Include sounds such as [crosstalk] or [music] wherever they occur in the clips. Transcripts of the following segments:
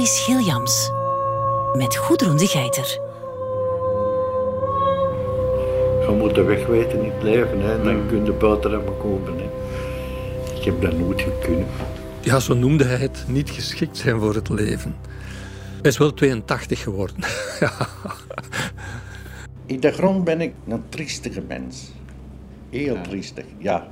Maurice Gilliams. Met Goedroen de Geiter. Je moet de weg weten in het leven, hè. dan kun je buiten hem komen. Hè. Ik heb dat nooit gekund. Ja, zo noemde hij het, niet geschikt zijn voor het leven. Hij is wel 82 geworden. [laughs] In de grond ben ik een triestige mens. Heel triestig, ja.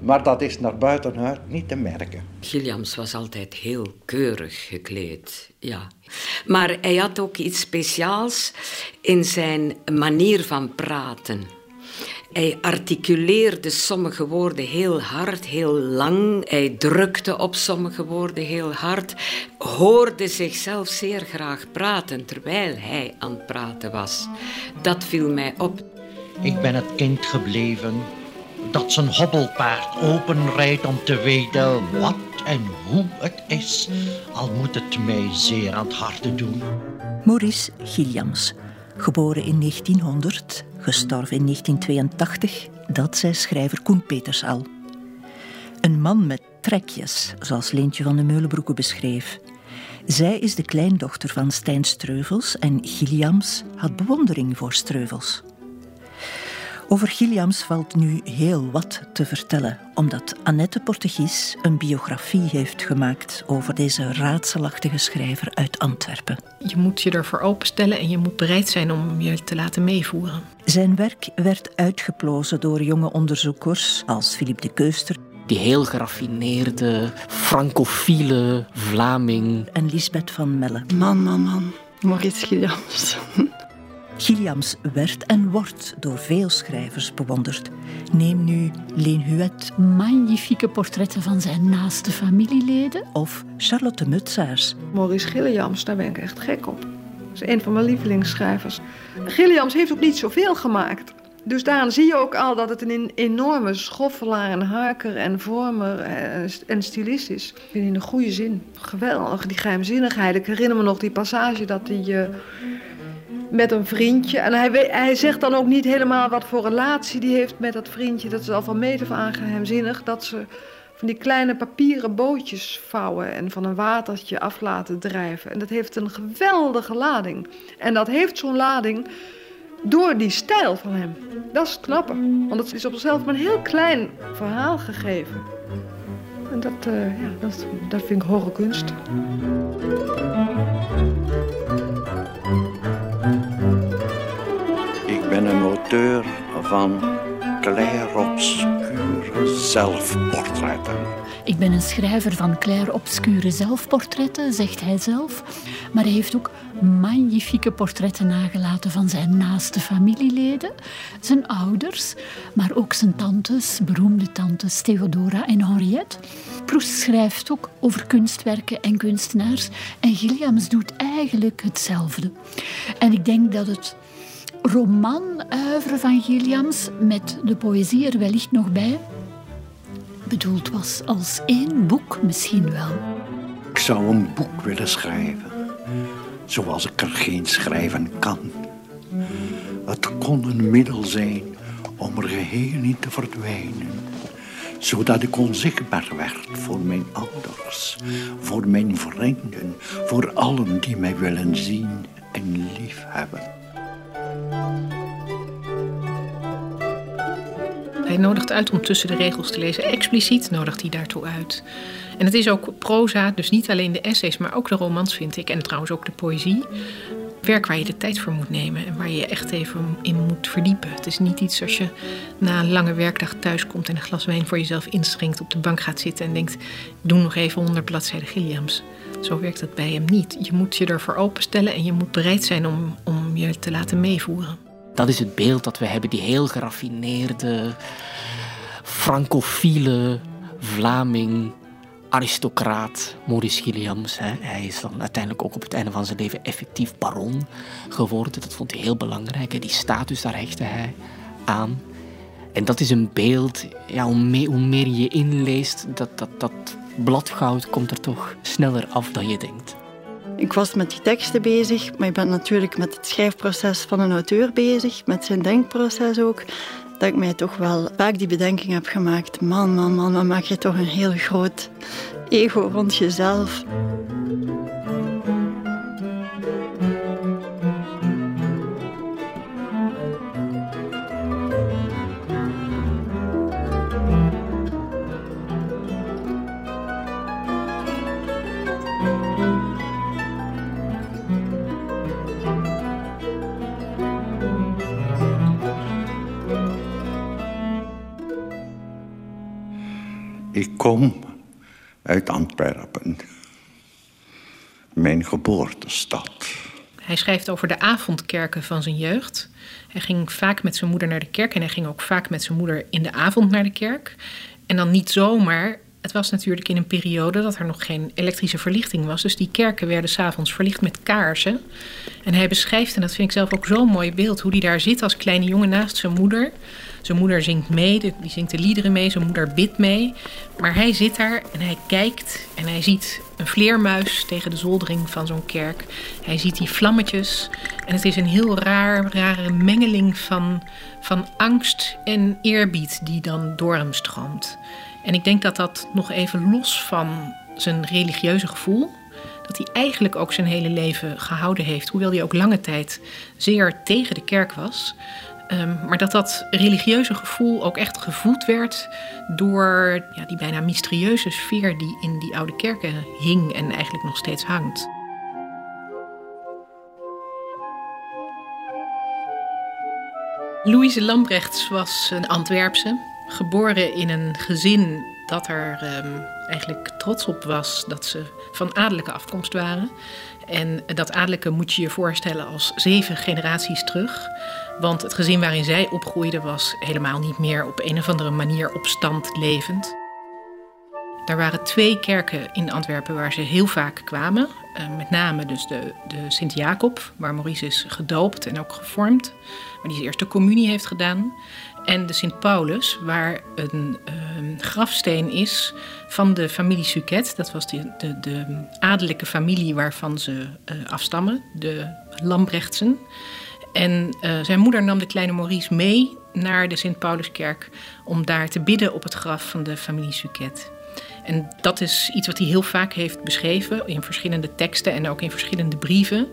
Maar dat is naar buitenuit niet te merken. Gilliams was altijd heel keurig gekleed, ja. Maar hij had ook iets speciaals in zijn manier van praten. Hij articuleerde sommige woorden heel hard, heel lang. Hij drukte op sommige woorden heel hard. Hoorde zichzelf zeer graag praten terwijl hij aan het praten was. Dat viel mij op. Ik ben het kind gebleven dat zijn hobbelpaard openrijdt om te weten wat en hoe het is, al moet het mij zeer aan het harte doen. Maurice Gilliams, geboren in 1900, gestorven in 1982, dat zei schrijver Koen Peters al. Een man met trekjes, zoals Leentje van de Meulenbroeke beschreef. Zij is de kleindochter van Stijn Streuvels en Gilliams had bewondering voor Streuvels. Over Gilliams valt nu heel wat te vertellen, omdat Annette Portegies een biografie heeft gemaakt over deze raadselachtige schrijver uit Antwerpen. Je moet je ervoor openstellen en je moet bereid zijn om je te laten meevoeren. Zijn werk werd uitgeplozen door jonge onderzoekers als Philippe de Keuster. Die heel geraffineerde, francofiele Vlaming. En Lisbeth van Melle. Man, man, man. Maurice Gilliams. Gilliams werd en wordt door veel schrijvers bewonderd. Neem nu Leen Huet. Magnifieke portretten van zijn naaste familieleden. Of Charlotte Mutsaars. Maurice Gilliams, daar ben ik echt gek op. Dat is een van mijn lievelingsschrijvers. Gilliams heeft ook niet zoveel gemaakt. Dus daarin zie je ook al dat het een enorme schoffelaar en haker en vormer en stilist is. In een goede zin. Geweldig, die geheimzinnigheid. Ik herinner me nog die passage dat hij... Uh, met een vriendje. En hij, hij zegt dan ook niet helemaal wat voor relatie die heeft met dat vriendje. Dat is al van meter van geheimzinnig. Dat ze van die kleine papieren bootjes vouwen en van een watertje af laten drijven. En dat heeft een geweldige lading. En dat heeft zo'n lading door die stijl van hem. Dat is het knappe. Want het is op zichzelf maar een heel klein verhaal gegeven. En dat, uh, ja, dat, dat vind ik hoge kunst. Auteur van clair-obscure zelfportretten. Ik ben een schrijver van clair-obscure zelfportretten, zegt hij zelf. Maar hij heeft ook magnifieke portretten nagelaten van zijn naaste familieleden, zijn ouders, maar ook zijn tantes, beroemde tantes Theodora en Henriette. Proust schrijft ook over kunstwerken en kunstenaars en Gilliams doet eigenlijk hetzelfde. En ik denk dat het roman-oeuvre van Gilliams met de poëzie er wellicht nog bij bedoeld was als één boek misschien wel. Ik zou een boek willen schrijven, zoals ik er geen schrijven kan. Het kon een middel zijn om er geheel niet te verdwijnen, zodat ik onzichtbaar werd voor mijn ouders, voor mijn vrienden, voor allen die mij willen zien en liefhebben. Hij nodigt uit om tussen de regels te lezen. Expliciet nodigt hij daartoe uit. En het is ook proza, dus niet alleen de essays, maar ook de romans, vind ik. En trouwens ook de poëzie. Werk waar je de tijd voor moet nemen en waar je je echt even in moet verdiepen. Het is niet iets als je na een lange werkdag thuis komt en een glas wijn voor jezelf instrengt, op de bank gaat zitten en denkt: doe nog even 100 bladzijden Gilliams. Zo werkt dat bij hem niet. Je moet je ervoor openstellen en je moet bereid zijn om, om je te laten meevoeren. Dat is het beeld dat we hebben, die heel geraffineerde, francofiele Vlaming, aristocraat Maurice Gilliams. Hè. Hij is dan uiteindelijk ook op het einde van zijn leven effectief baron geworden. Dat vond hij heel belangrijk. Die status, daar hechtte hij aan. En dat is een beeld, ja, hoe, meer, hoe meer je inleest, dat, dat, dat bladgoud komt er toch sneller af dan je denkt. Ik was met die teksten bezig, maar ik ben natuurlijk met het schrijfproces van een auteur bezig, met zijn denkproces ook. Dat ik mij toch wel vaak die bedenking heb gemaakt. Man, man, man, dan maak je toch een heel groot ego rond jezelf. Kom uit Antwerpen, mijn geboortestad. Hij schrijft over de avondkerken van zijn jeugd. Hij ging vaak met zijn moeder naar de kerk en hij ging ook vaak met zijn moeder in de avond naar de kerk. En dan niet zomaar. Het was natuurlijk in een periode dat er nog geen elektrische verlichting was. Dus die kerken werden s'avonds verlicht met kaarsen. En hij beschrijft, en dat vind ik zelf ook zo'n mooi beeld, hoe hij daar zit als kleine jongen naast zijn moeder. Zijn moeder zingt mee, die zingt de liederen mee, zijn moeder bidt mee. Maar hij zit daar en hij kijkt en hij ziet een vleermuis tegen de zoldering van zo'n kerk. Hij ziet die vlammetjes en het is een heel raar, rare mengeling van, van angst en eerbied die dan door hem stroomt. En ik denk dat dat nog even los van zijn religieuze gevoel, dat hij eigenlijk ook zijn hele leven gehouden heeft, hoewel hij ook lange tijd zeer tegen de kerk was. Um, maar dat dat religieuze gevoel ook echt gevoed werd door ja, die bijna mysterieuze sfeer die in die oude kerken hing en eigenlijk nog steeds hangt. Louise Lambrechts was een Antwerpse, geboren in een gezin dat er um, eigenlijk trots op was dat ze van adellijke afkomst waren. En dat adellijke moet je je voorstellen als zeven generaties terug. Want het gezin waarin zij opgroeide was helemaal niet meer op een of andere manier op stand levend. Er waren twee kerken in Antwerpen waar ze heel vaak kwamen. Uh, met name dus de, de Sint-Jacob, waar Maurice is gedoopt en ook gevormd. Waar hij zijn eerste communie heeft gedaan. En de Sint-Paulus, waar een uh, grafsteen is van de familie Suquet. Dat was de, de, de adellijke familie waarvan ze uh, afstammen, de Lambrechtsen. En uh, zijn moeder nam de kleine Maurice mee naar de Sint-Pauluskerk om daar te bidden op het graf van de familie Suquet. En dat is iets wat hij heel vaak heeft beschreven in verschillende teksten en ook in verschillende brieven.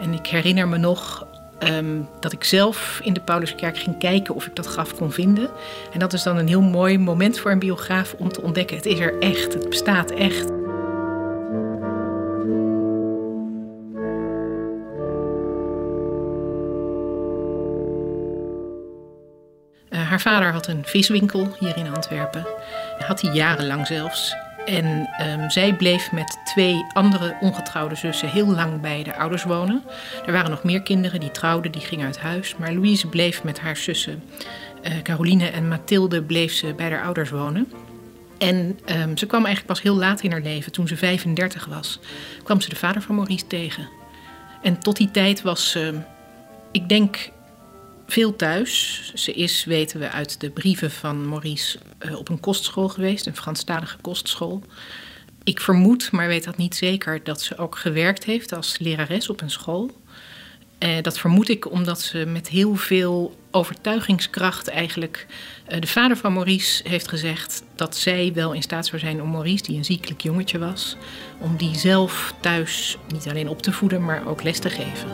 En ik herinner me nog um, dat ik zelf in de Pauluskerk ging kijken of ik dat graf kon vinden. En dat is dan een heel mooi moment voor een biograaf om te ontdekken: het is er echt, het bestaat echt. Haar vader had een viswinkel hier in Antwerpen. Had hij jarenlang zelfs. En um, zij bleef met twee andere ongetrouwde zussen heel lang bij de ouders wonen. Er waren nog meer kinderen die trouwden, die gingen uit huis. Maar Louise bleef met haar zussen uh, Caroline en Mathilde bleef ze bij haar ouders wonen. En um, ze kwam eigenlijk pas heel laat in haar leven, toen ze 35 was, kwam ze de vader van Maurice tegen. En tot die tijd was ze, ik denk, veel thuis. Ze is, weten we uit de brieven van Maurice, uh, op een kostschool geweest, een Franstalige kostschool. Ik vermoed, maar weet dat niet zeker, dat ze ook gewerkt heeft als lerares op een school. Uh, dat vermoed ik omdat ze met heel veel overtuigingskracht eigenlijk. Uh, de vader van Maurice heeft gezegd dat zij wel in staat zou zijn om Maurice, die een ziekelijk jongetje was, om die zelf thuis niet alleen op te voeden, maar ook les te geven.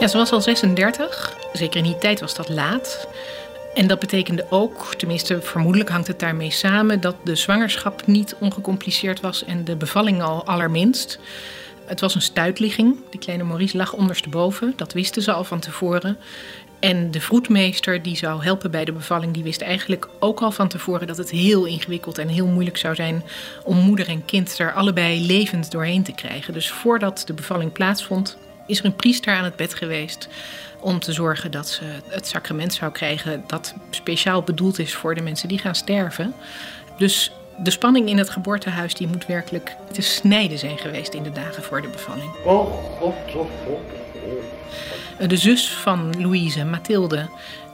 Ja, ze was al 36. Zeker in die tijd was dat laat. En dat betekende ook, tenminste vermoedelijk hangt het daarmee samen, dat de zwangerschap niet ongecompliceerd was en de bevalling al allerminst. Het was een stuitligging. De kleine Maurice lag ondersteboven. Dat wisten ze al van tevoren. En de vroedmeester die zou helpen bij de bevalling, die wist eigenlijk ook al van tevoren dat het heel ingewikkeld en heel moeilijk zou zijn om moeder en kind er allebei levend doorheen te krijgen. Dus voordat de bevalling plaatsvond, is er een priester aan het bed geweest om te zorgen dat ze het sacrament zou krijgen dat speciaal bedoeld is voor de mensen die gaan sterven. Dus de spanning in het geboortehuis die moet werkelijk te snijden zijn geweest in de dagen voor de bevalling. De zus van Louise, Mathilde,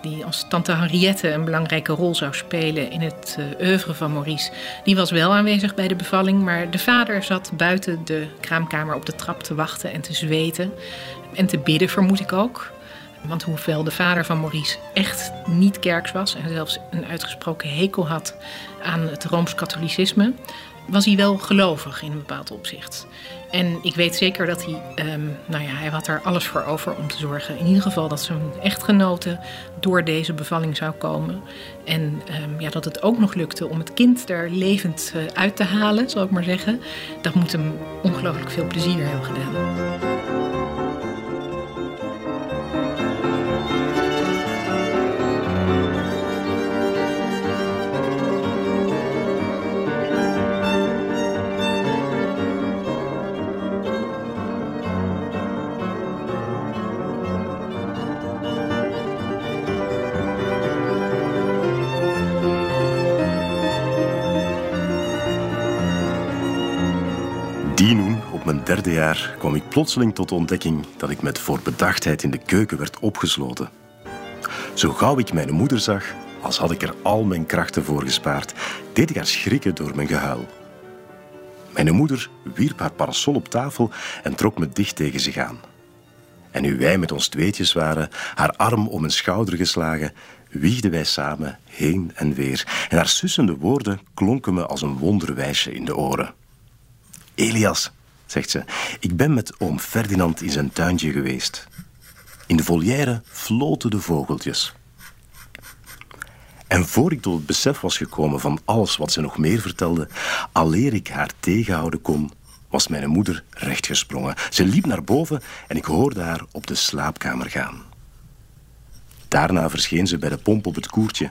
die als tante Henriette een belangrijke rol zou spelen in het uh, oeuvre van Maurice, die was wel aanwezig bij de bevalling, maar de vader zat buiten de kraamkamer op de trap te wachten en te zweten en te bidden, vermoed ik ook. Want hoewel de vader van Maurice echt niet kerks was en zelfs een uitgesproken hekel had aan het rooms-katholicisme, was hij wel gelovig in een bepaald opzicht. En ik weet zeker dat hij, um, nou ja, hij had er alles voor over om te zorgen. In ieder geval dat zijn echtgenote door deze bevalling zou komen. En um, ja, dat het ook nog lukte om het kind er levend uh, uit te halen, zal ik maar zeggen. Dat moet hem ongelooflijk veel plezier hebben gedaan. Derde jaar kwam ik plotseling tot de ontdekking dat ik met voorbedachtheid in de keuken werd opgesloten. Zo gauw ik mijn moeder zag, als had ik er al mijn krachten voor gespaard, deed ik haar schrikken door mijn gehuil. Mijn moeder wierp haar parasol op tafel en trok me dicht tegen zich aan. En nu wij met ons tweetjes waren, haar arm om mijn schouder geslagen, wiegden wij samen heen en weer. En haar sussende woorden klonken me als een wonderwijsje in de oren. Elias, zegt ze, ik ben met oom Ferdinand in zijn tuintje geweest. In de volière floten de vogeltjes. En voor ik tot het besef was gekomen van alles wat ze nog meer vertelde, aleer ik haar tegenhouden kon, was mijn moeder rechtgesprongen. Ze liep naar boven en ik hoorde haar op de slaapkamer gaan. Daarna verscheen ze bij de pomp op het koertje.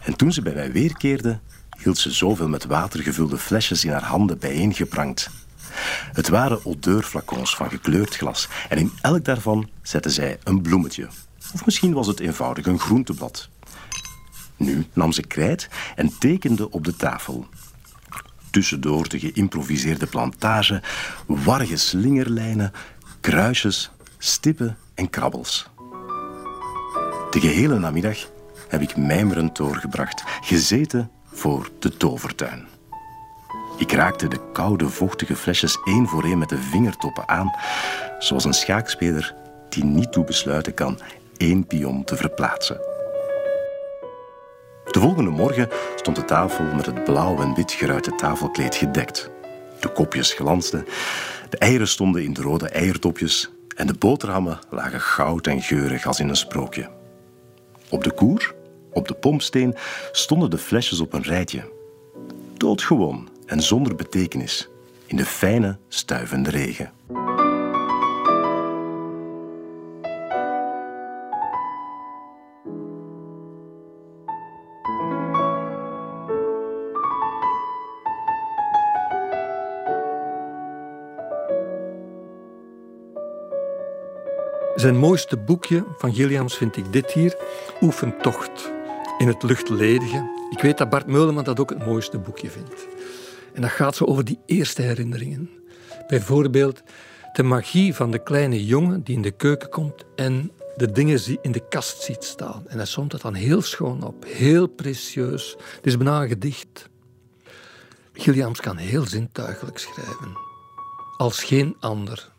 En toen ze bij mij weerkeerde, hield ze zoveel met water gevulde flesjes in haar handen bijeengeprankt. Het waren odeurflacons van gekleurd glas en in elk daarvan zette zij een bloemetje. Of misschien was het eenvoudig een groenteblad. Nu nam ze krijt en tekende op de tafel. Tussendoor de geïmproviseerde plantage, warge slingerlijnen, kruisjes, stippen en krabbels. De gehele namiddag heb ik mijmerend doorgebracht, gezeten voor de tovertuin. Ik raakte de koude, vochtige flesjes één voor één met de vingertoppen aan, zoals een schaakspeler die niet toe besluiten kan één pion te verplaatsen. De volgende morgen stond de tafel met het blauw en wit geruite tafelkleed gedekt. De kopjes glansden, de eieren stonden in de rode eiertopjes en de boterhammen lagen goud en geurig als in een sprookje. Op de koer, op de pompsteen, stonden de flesjes op een rijtje. Doodgewoon en zonder betekenis, in de fijne, stuivende regen. Zijn mooiste boekje van Gilliams vind ik dit hier, Oefentocht in het luchtledige. Ik weet dat Bart Meuleman dat ook het mooiste boekje vindt. En dat gaat zo over die eerste herinneringen. Bijvoorbeeld de magie van de kleine jongen die in de keuken komt en de dingen in de kast ziet staan. En hij somt het dan heel schoon op, heel precieus. Het is bijna een gedicht. Gilliams kan heel zintuigelijk schrijven, als geen ander.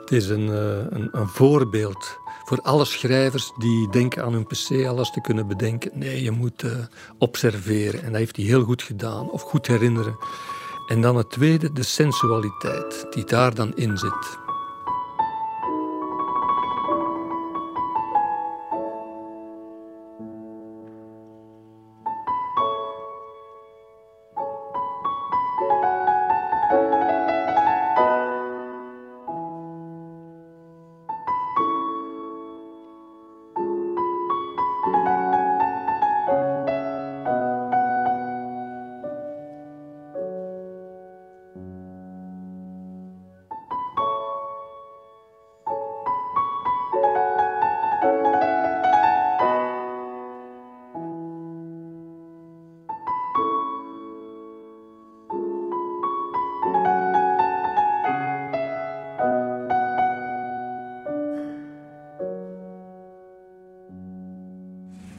Het is een, eh, een, een, voorbeeld voor alle schrijvers die denken aan hun pc alles te kunnen bedenken. Nee, je moet uh, observeren. En dat heeft hij heel goed gedaan, of goed herinneren. En dan het tweede, de sensualiteit die daar dan in zit.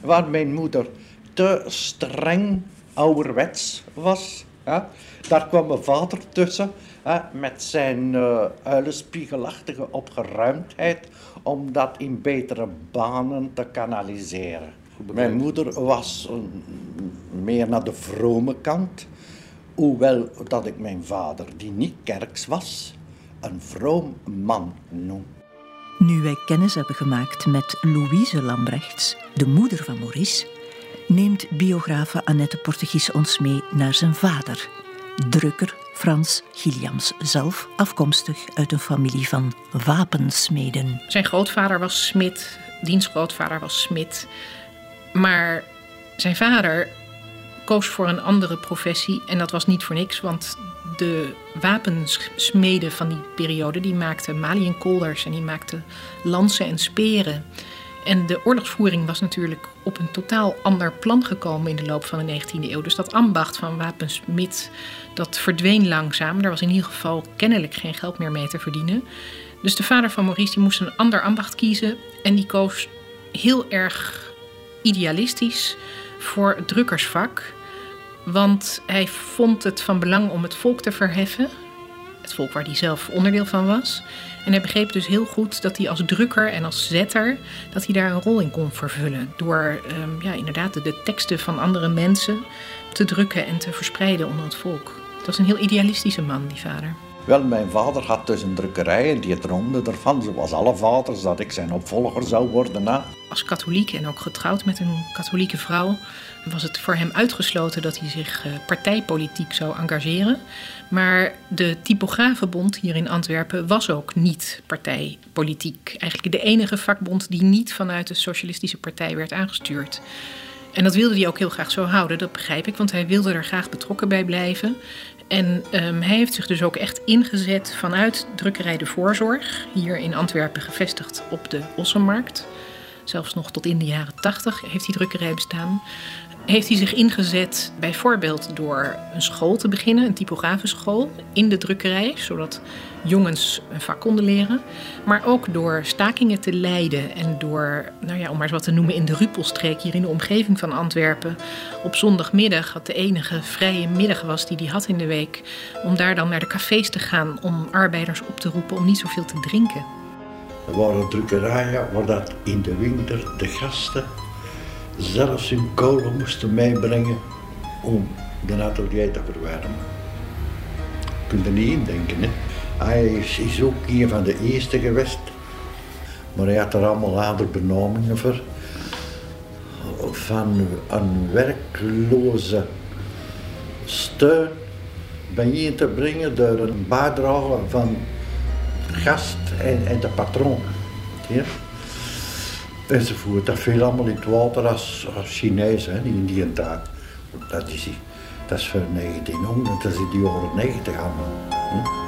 Waar mijn moeder te streng ouderwets was. Daar kwam mijn vader tussen met zijn uh, uilenspiegelachtige opgeruimdheid om dat in betere banen te kanaliseren. Mijn moeder was meer naar de vrome kant, hoewel dat ik mijn vader, die niet kerks was, een vroom man noem. Nu wij kennis hebben gemaakt met Louise Lambrechts, de moeder van Maurice, neemt biografe Annette Portegies ons mee naar zijn vader, drukker Frans Gilliams, zelf afkomstig uit een familie van wapensmeden. Zijn grootvader was smid, diens grootvader was smid, maar zijn vader koos voor een andere professie en dat was niet voor niks, want de wapensmeden van die periode die maakten maliënkolders en die maakten lansen en speren. En de oorlogsvoering was natuurlijk op een totaal ander plan gekomen in de loop van de 19e eeuw. Dus dat ambacht van wapensmid, dat verdween langzaam. Er was in ieder geval kennelijk geen geld meer mee te verdienen. Dus de vader van Maurice die moest een ander ambacht kiezen. En die koos heel erg idealistisch voor het drukkersvak. Want hij vond het van belang om het volk te verheffen. Het volk waar hij zelf onderdeel van was. En hij begreep dus heel goed dat hij als drukker en als zetter... dat hij daar een rol in kon vervullen. Door um, ja, inderdaad de teksten van andere mensen te drukken en te verspreiden onder het volk. Het was een heel idealistische man, die vader. Wel, mijn vader had dus een drukkerij en die droomde ervan, zoals alle vaders, dat ik zijn opvolger zou worden. Hè? Als katholiek en ook getrouwd met een katholieke vrouw was het voor hem uitgesloten dat hij zich uh, partijpolitiek zou engageren. Maar de typografenbond hier in Antwerpen was ook niet partijpolitiek. Eigenlijk de enige vakbond die niet vanuit de Socialistische Partij werd aangestuurd. En dat wilde hij ook heel graag zo houden, dat begrijp ik, want hij wilde er graag betrokken bij blijven. En um, hij heeft zich dus ook echt ingezet vanuit drukkerij De Voorzorg, hier in Antwerpen gevestigd op de Ossenmarkt. Zelfs nog tot in de jaren tachtig heeft die drukkerij bestaan heeft hij zich ingezet bijvoorbeeld door een school te beginnen, een typografenschool in de drukkerij, zodat jongens een vak konden leren. Maar ook door stakingen te leiden en door, nou ja, om maar eens wat te noemen, in de Rupelstreek, hier in de omgeving van Antwerpen, op zondagmiddag, wat de enige vrije middag was die hij had in de week, om daar dan naar de cafés te gaan om arbeiders op te roepen om niet zoveel te drinken. Er waren drukkerijen waar dat in de winter de gasten zelfs hun kolen moesten meebrengen om de atelier te verwarmen. Je kunt er niet in denken. Hè? Hij is ook een van de eerste geweest, maar hij had er allemaal later benamingen voor. Van een werkloze steun bijeen te brengen door een bijdrage van gast en, en de patroon. Ja? Enzovoort. Dat viel allemaal in het water als, als Chinees in die tijd. Dat is, dat is voor 1900, dat is in de jaren 90 allemaal. Hm?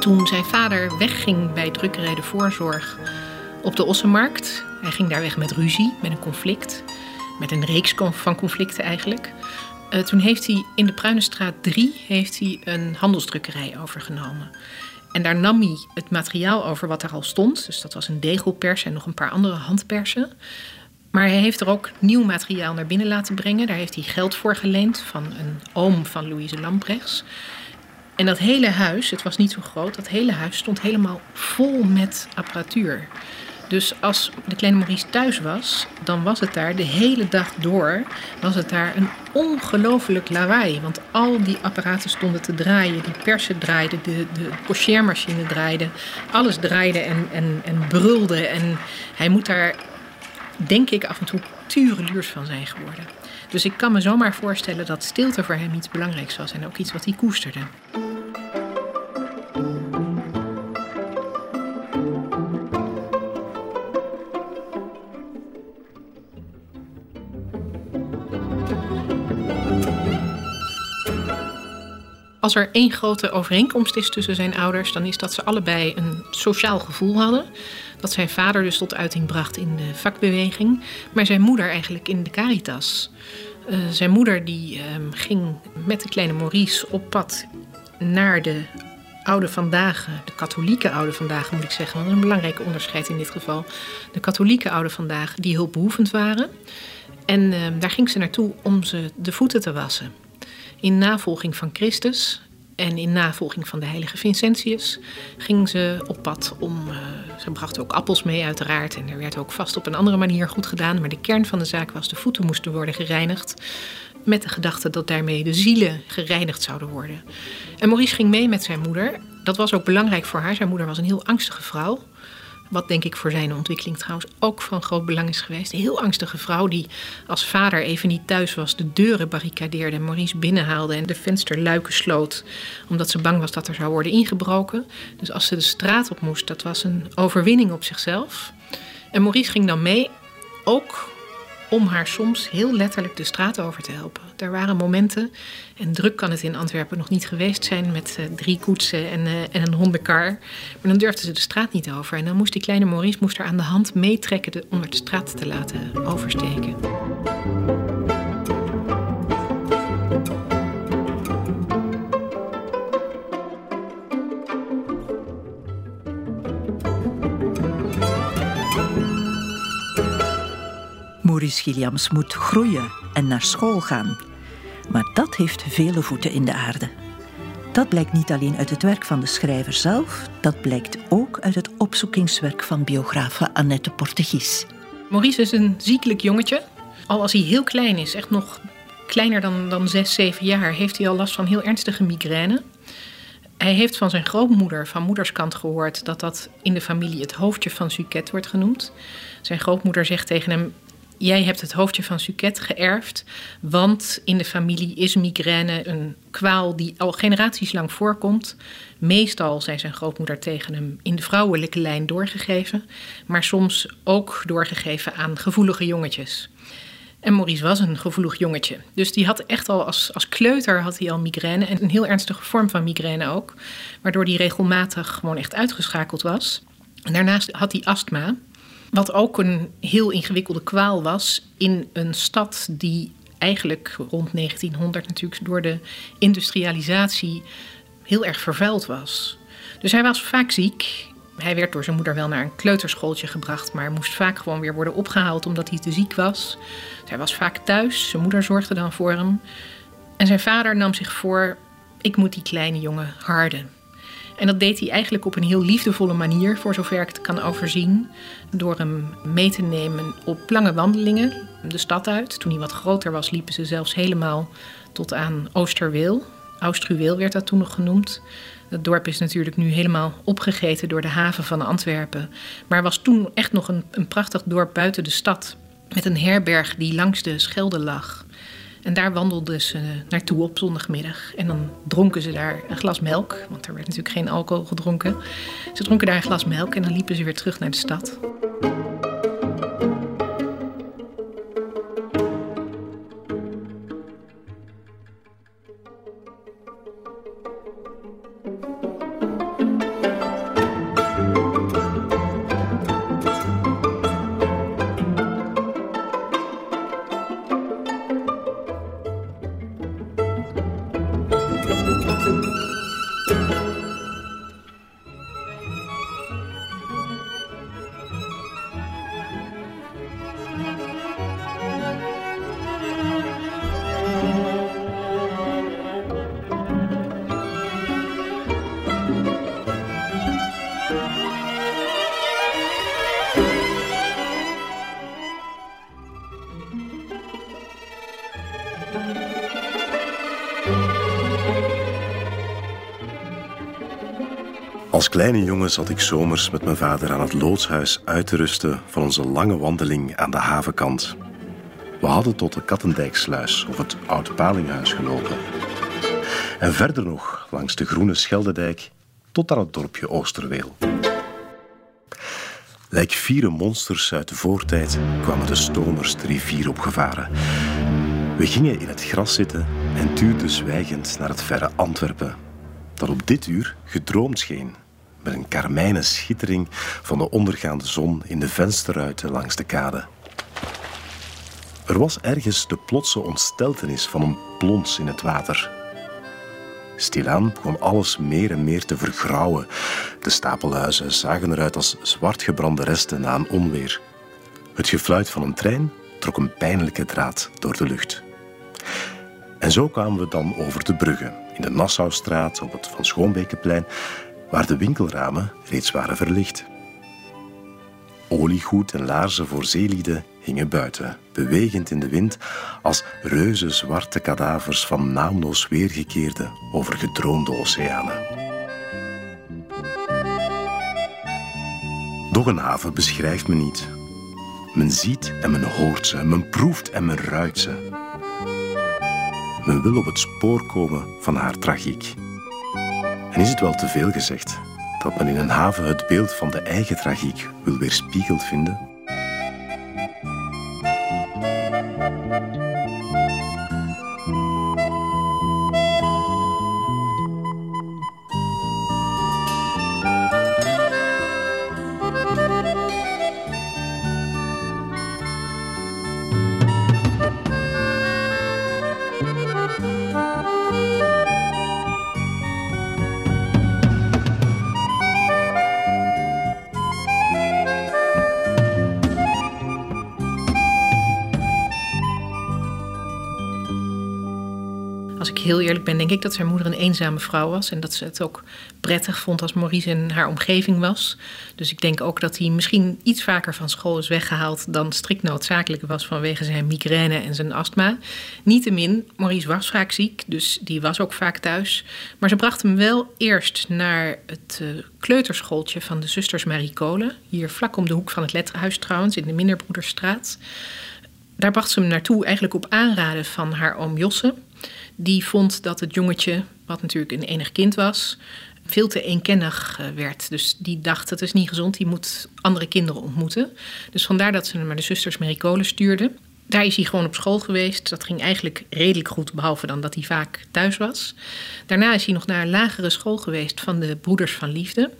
Toen zijn vader wegging bij drukkerij De Voorzorg op de Ossenmarkt, hij ging daar weg met ruzie, met een conflict, met een reeks van conflicten eigenlijk. Uh, toen heeft hij in de Pruinenstraat 3 heeft hij een handelsdrukkerij overgenomen. En daar nam hij het materiaal over wat er al stond. Dus dat was een degelpers en nog een paar andere handpersen. Maar hij heeft er ook nieuw materiaal naar binnen laten brengen. Daar heeft hij geld voor geleend van een oom van Louise Lamprechts. En dat hele huis, het was niet zo groot, dat hele huis stond helemaal vol met apparatuur. Dus als de kleine Maurice thuis was, dan was het daar de hele dag door was het daar een ongelooflijk lawaai. Want al die apparaten stonden te draaien, die persen draaiden, de, de draaide. Alles draaide en, en, en brulde. En hij moet daar, denk ik, af en toe tureluurs van zijn geworden. Dus ik kan me zomaar voorstellen dat stilte voor hem iets belangrijks was en ook iets wat hij koesterde. Als er één grote overeenkomst is tussen zijn ouders, dan is dat ze allebei een sociaal gevoel hadden. Dat zijn vader dus tot uiting bracht in de vakbeweging, maar zijn moeder eigenlijk in de caritas. Uh, zijn moeder die um, ging met de kleine Maurice op pad naar de oude vandaag, de katholieke oude vandaag moet ik zeggen, want een belangrijk onderscheid in dit geval. De katholieke oude vandaag die hulpbehoevend waren. En uh, daar ging ze naartoe om ze de voeten te wassen in navolging van Christus en in navolging van de heilige Vincentius ging ze op pad om. Uh, ze bracht ook appels mee, uiteraard. En er werd ook vast op een andere manier goed gedaan. Maar de kern van de zaak was: de voeten moesten worden gereinigd. Met de gedachte dat daarmee de zielen gereinigd zouden worden. En Maurice ging mee met zijn moeder. Dat was ook belangrijk voor haar. Zijn moeder was een heel angstige vrouw. Wat denk ik voor zijn ontwikkeling trouwens ook van groot belang is geweest. Een heel angstige vrouw die als vader even niet thuis was, de deuren barricadeerde, Maurice binnenhaalde en de vensterluiken sloot, omdat ze bang was dat er zou worden ingebroken. Dus als ze de straat op moest, dat was een overwinning op zichzelf. En Maurice ging dan mee, ook om haar soms heel letterlijk de straat over te helpen. Er waren momenten, en druk kan het in Antwerpen nog niet geweest zijn met uh, drie koetsen en, uh, en een hondenkar. Maar dan durfde ze de straat niet over. En dan moest die kleine Maurice moest haar aan de hand meetrekken de, om haar de straat te laten oversteken. Maurice Gilliams moet groeien en naar school gaan. Maar dat heeft vele voeten in de aarde. Dat blijkt niet alleen uit het werk van de schrijver zelf, dat blijkt ook uit het opzoekingswerk van biografe Annette Portegies. Maurice is een ziekelijk jongetje. Al als hij heel klein is, echt nog kleiner dan, dan 6, 7 jaar, heeft hij al last van heel ernstige migraine. Hij heeft van zijn grootmoeder, van moederskant, gehoord dat dat in de familie het hoofdje van Suquet wordt genoemd. Zijn grootmoeder zegt tegen hem: Jij hebt het hoofdje van Suquet geërfd, want in de familie is migraine een kwaal die al generaties lang voorkomt. Meestal, zei zijn grootmoeder tegen hem, in de vrouwelijke lijn doorgegeven, maar soms ook doorgegeven aan gevoelige jongetjes. En Maurice was een gevoelig jongetje. Dus die had echt al als, als kleuter had hij al migraine. En een heel ernstige vorm van migraine ook. Waardoor hij regelmatig gewoon echt uitgeschakeld was. En daarnaast had hij astma. Wat ook een heel ingewikkelde kwaal was in een stad die eigenlijk rond 1900 natuurlijk door de industrialisatie heel erg vervuild was. Dus hij was vaak ziek. Hij werd door zijn moeder wel naar een kleuterschooltje gebracht, maar moest vaak gewoon weer worden opgehaald omdat hij te ziek was. Dus hij was vaak thuis, zijn moeder zorgde dan voor hem. En zijn vader nam zich voor: ik moet die kleine jongen harden. En dat deed hij eigenlijk op een heel liefdevolle manier, voor zover ik het kan overzien. Door hem mee te nemen op lange wandelingen de stad uit. Toen hij wat groter was, liepen ze zelfs helemaal tot aan Oosterweel. Oostruweel werd dat toen nog genoemd. Het dorp is natuurlijk nu helemaal opgegeten door de haven van Antwerpen. Maar was toen echt nog een, een prachtig dorp buiten de stad. Met een herberg die langs de Schelde lag. En daar wandelden ze naartoe op zondagmiddag. En dan dronken ze daar een glas melk, want er werd natuurlijk geen alcohol gedronken. Ze dronken daar een glas melk en dan liepen ze weer terug naar de stad. Kleine jongen zat ik zomers met mijn vader aan het loodshuis uit te rusten van onze lange wandeling aan de havenkant. We hadden tot de Kattendijksluis of het Oud Palinghuis gelopen. En verder nog langs de groene Scheldedijk tot aan het dorpje Oosterweel. Lijk vier monsters uit de voortijd kwamen de stomers de rivier opgevaren. We gingen in het gras zitten en tuurden zwijgend naar het verre Antwerpen, dat op dit uur gedroomd scheen met een karmijnen schittering van de ondergaande zon in de vensterruiten langs de kade. Er was ergens de plotse ontsteltenis van een plons in het water. Stilaan begon alles meer en meer te vergrauwen. De stapelhuizen zagen eruit als zwartgebrande resten na een onweer. Het gefluit van een trein trok een pijnlijke draad door de lucht. En zo kwamen we dan over de bruggen, in de Nassaustraat, op het Van Schoonbekenplein waar de winkelramen reeds waren verlicht. Oliegoed en laarzen voor zeelieden hingen buiten, bewegend in de wind als reuze zwarte kadavers van naamloos weergekeerde over gedroomde oceanen. Doch een haven beschrijft me niet. Men ziet en men hoort ze, men proeft en men ruikt ze. Men wil op het spoor komen van haar tragiek. En is het wel te veel gezegd dat men in een haven het beeld van de eigen tragiek wil weerspiegeld vinden? Denk ik dat zijn moeder een eenzame vrouw was. En dat ze het ook prettig vond als Maurice in haar omgeving was. Dus ik denk ook dat hij misschien iets vaker van school is weggehaald dan strikt noodzakelijk was vanwege zijn migraine en zijn astma. Niettemin, Maurice was vaak ziek, dus die was ook vaak thuis. Maar ze bracht hem wel eerst naar het uh, kleuterschooltje van de zusters Marie Kolen. Hier vlak om de hoek van het letterhuis trouwens, in de Minderbroederstraat. Daar bracht ze hem naartoe eigenlijk op aanraden van haar oom Josse. Die vond dat het jongetje, wat natuurlijk een enig kind was, veel te eenkennig eh, werd. Dus die dacht, het is niet gezond, die moet andere kinderen ontmoeten. Dus vandaar dat ze hem naar de zusters Mericole stuurde. Daar is hij gewoon op school geweest. Dat ging eigenlijk redelijk goed, behalve dan dat hij vaak thuis was. Daarna is hij nog naar een lagere school geweest van de Broeders van Liefde.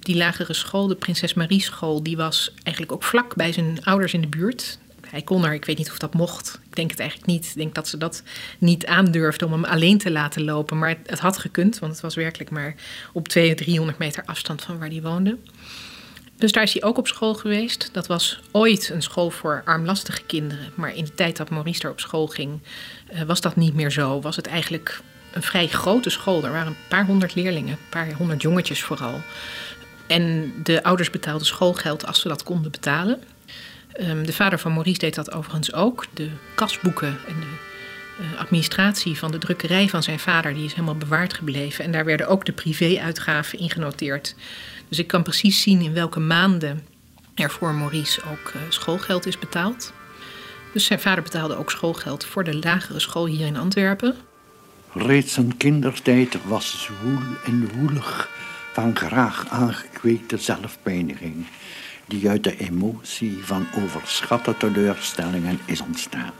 Die lagere school, de Prinses Marie School, die was eigenlijk ook vlak bij zijn ouders in de buurt. Hij kon er, ik weet niet of dat mocht. Ik denk het eigenlijk niet. Ik denk dat ze dat niet aandurfde om hem alleen te laten lopen. Maar het, had gekund, want het was werkelijk maar op 200, 300 meter afstand van waar hij woonde. Dus daar is hij ook op school geweest. Dat was ooit een school voor armlastige kinderen. Maar in de tijd dat Maurice er op school ging, uh, was dat niet meer zo. Was het eigenlijk een vrij grote school. Er waren een paar honderd leerlingen, een paar honderd jongetjes vooral. En de ouders betaalden schoolgeld als ze dat konden betalen. Um, de vader van Maurice deed dat overigens ook. De kasboeken en de uh, administratie van de drukkerij van zijn vader die is helemaal bewaard gebleven. En daar werden ook de privéuitgaven in genoteerd. Dus ik kan precies zien in welke maanden er voor Maurice ook uh, schoolgeld is betaald. Dus zijn vader betaalde ook schoolgeld voor de lagere school hier in Antwerpen. Reeds zijn kindertijd was zwoel en woelig van graag aangekweekte zelfpijniging die uit de emotie van overschatte teleurstellingen is ontstaan.